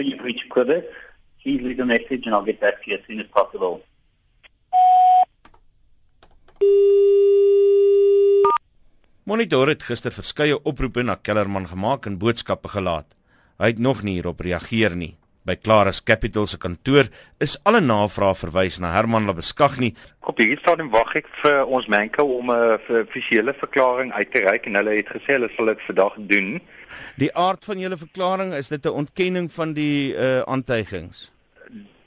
you've reached Quebec. Please leave a message and I'll get back to you as soon as possible. Monitor het gister verskeie oproepe na Kellerman gemaak en boodskappe gelaat. Hy het nog nie hierop reageer nie. By Clarus Capital se kantoor is alle navrae verwys na Herman Labeskagni. Op hierdie stadium wag ek vir ons menke om 'n offisiële verklaring uit te reik en hulle het gesê hulle sal dit vandag doen. Die aard van julle verklaring is dit 'n ontkenning van die uh aantuigings.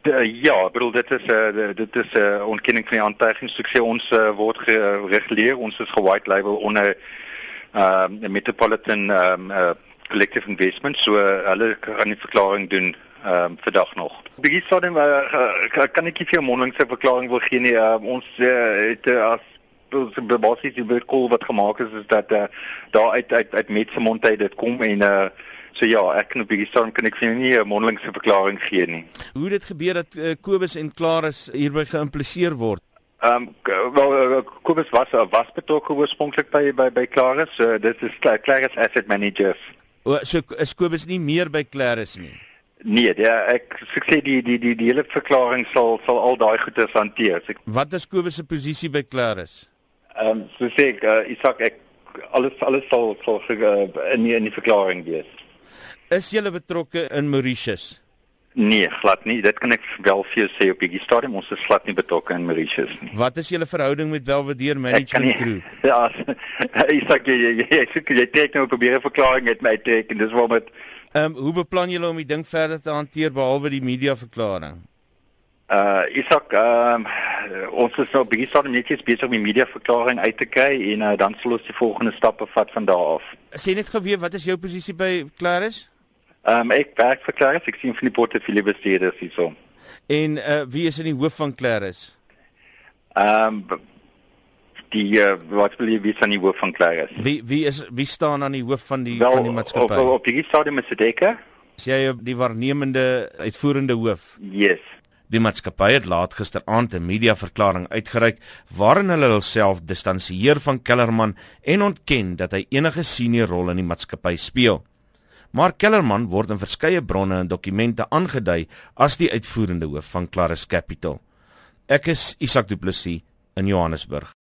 De, ja, bedoel dit is 'n uh, dit is 'n uh, ontkenning van die aantuigings. Ek sê ons uh, word gereguleer, ons is ge-white label onder uh, Metropolitan um, uh, Collective Investment, so uh, hulle kan die verklaring doen ehm um, vandag nog. Begin stadium uh, kan ek nie vir 'n mondelingse verklaring wil gee nie. Uh, ons uh, het uh, as die basies die bekoel wat gemaak is is dat uh, daar uit uit uit met se mond uit dit kom en uh, so ja, ek kan op die stadium kan ek vir nie 'n mondelingse verklaring gee nie. Hoe dit gebeur dat uh, Kobus en Klaris hierby geïmpliseer word? Ehm um, wel Kobus was was betrokke oorspronklik by by by Klaris. Uh, dit is Klaris Asset Managers. O, so is Kobus nie meer by Klaris nie. Nee, ja, ek sê die die die die hele verklaring sal sal al daai goeie hanteer. Ek, Wat is Kobus se posisie by Clarus? Ehm um, so sê ek uh, Isak ek alles alles sal sal uh, in die, in die verklaring wees. Is jy betrokke in Mauritius? Nee, glad nie. Dit kan ek wel vir jou sê op hierdie stadium ons is glad nie betrokke in Mauritius nie. Wat is julle verhouding met Belvedere Management Group? Ja, Isak jy jy jy sê jy trek nou probeer 'n verklaring met my trek en dis waarom dit Ehm um, hoe beplan julle om die ding verder te hanteer behalwe die media verklaring? Uh Isak, ehm um, ons is nou besig om netjies besig om die media verklaring uit te kry en uh, dan sal ons die volgende stappe vat van daar af. Sê net geweet wat is jou posisie by Clarus? Ehm um, ek werk vir Clarus, ek sien van die portefeulje bestuurders hierso. En uh wie is in die hoof van Clarus? Ehm um, die uh, wat wil jy weet aan die hoof van Clarus? Wie wie is wie staan aan die hoof van die Wel, van die maatskappy? Op, op die stadium is ek. Is jy die waarnemende uitvoerende hoof? Yes. Die maatskappy het laat gisteraand 'n mediaverklaring uitgereik waarin hulle hulself distansieer van Kellerman en ontken dat hy enige senior rol in die maatskappy speel. Maar Kellerman word in verskeie bronne en dokumente aangedui as die uitvoerende hoof van Clarus Capital. Ek is Isak Du Plessis in Johannesburg.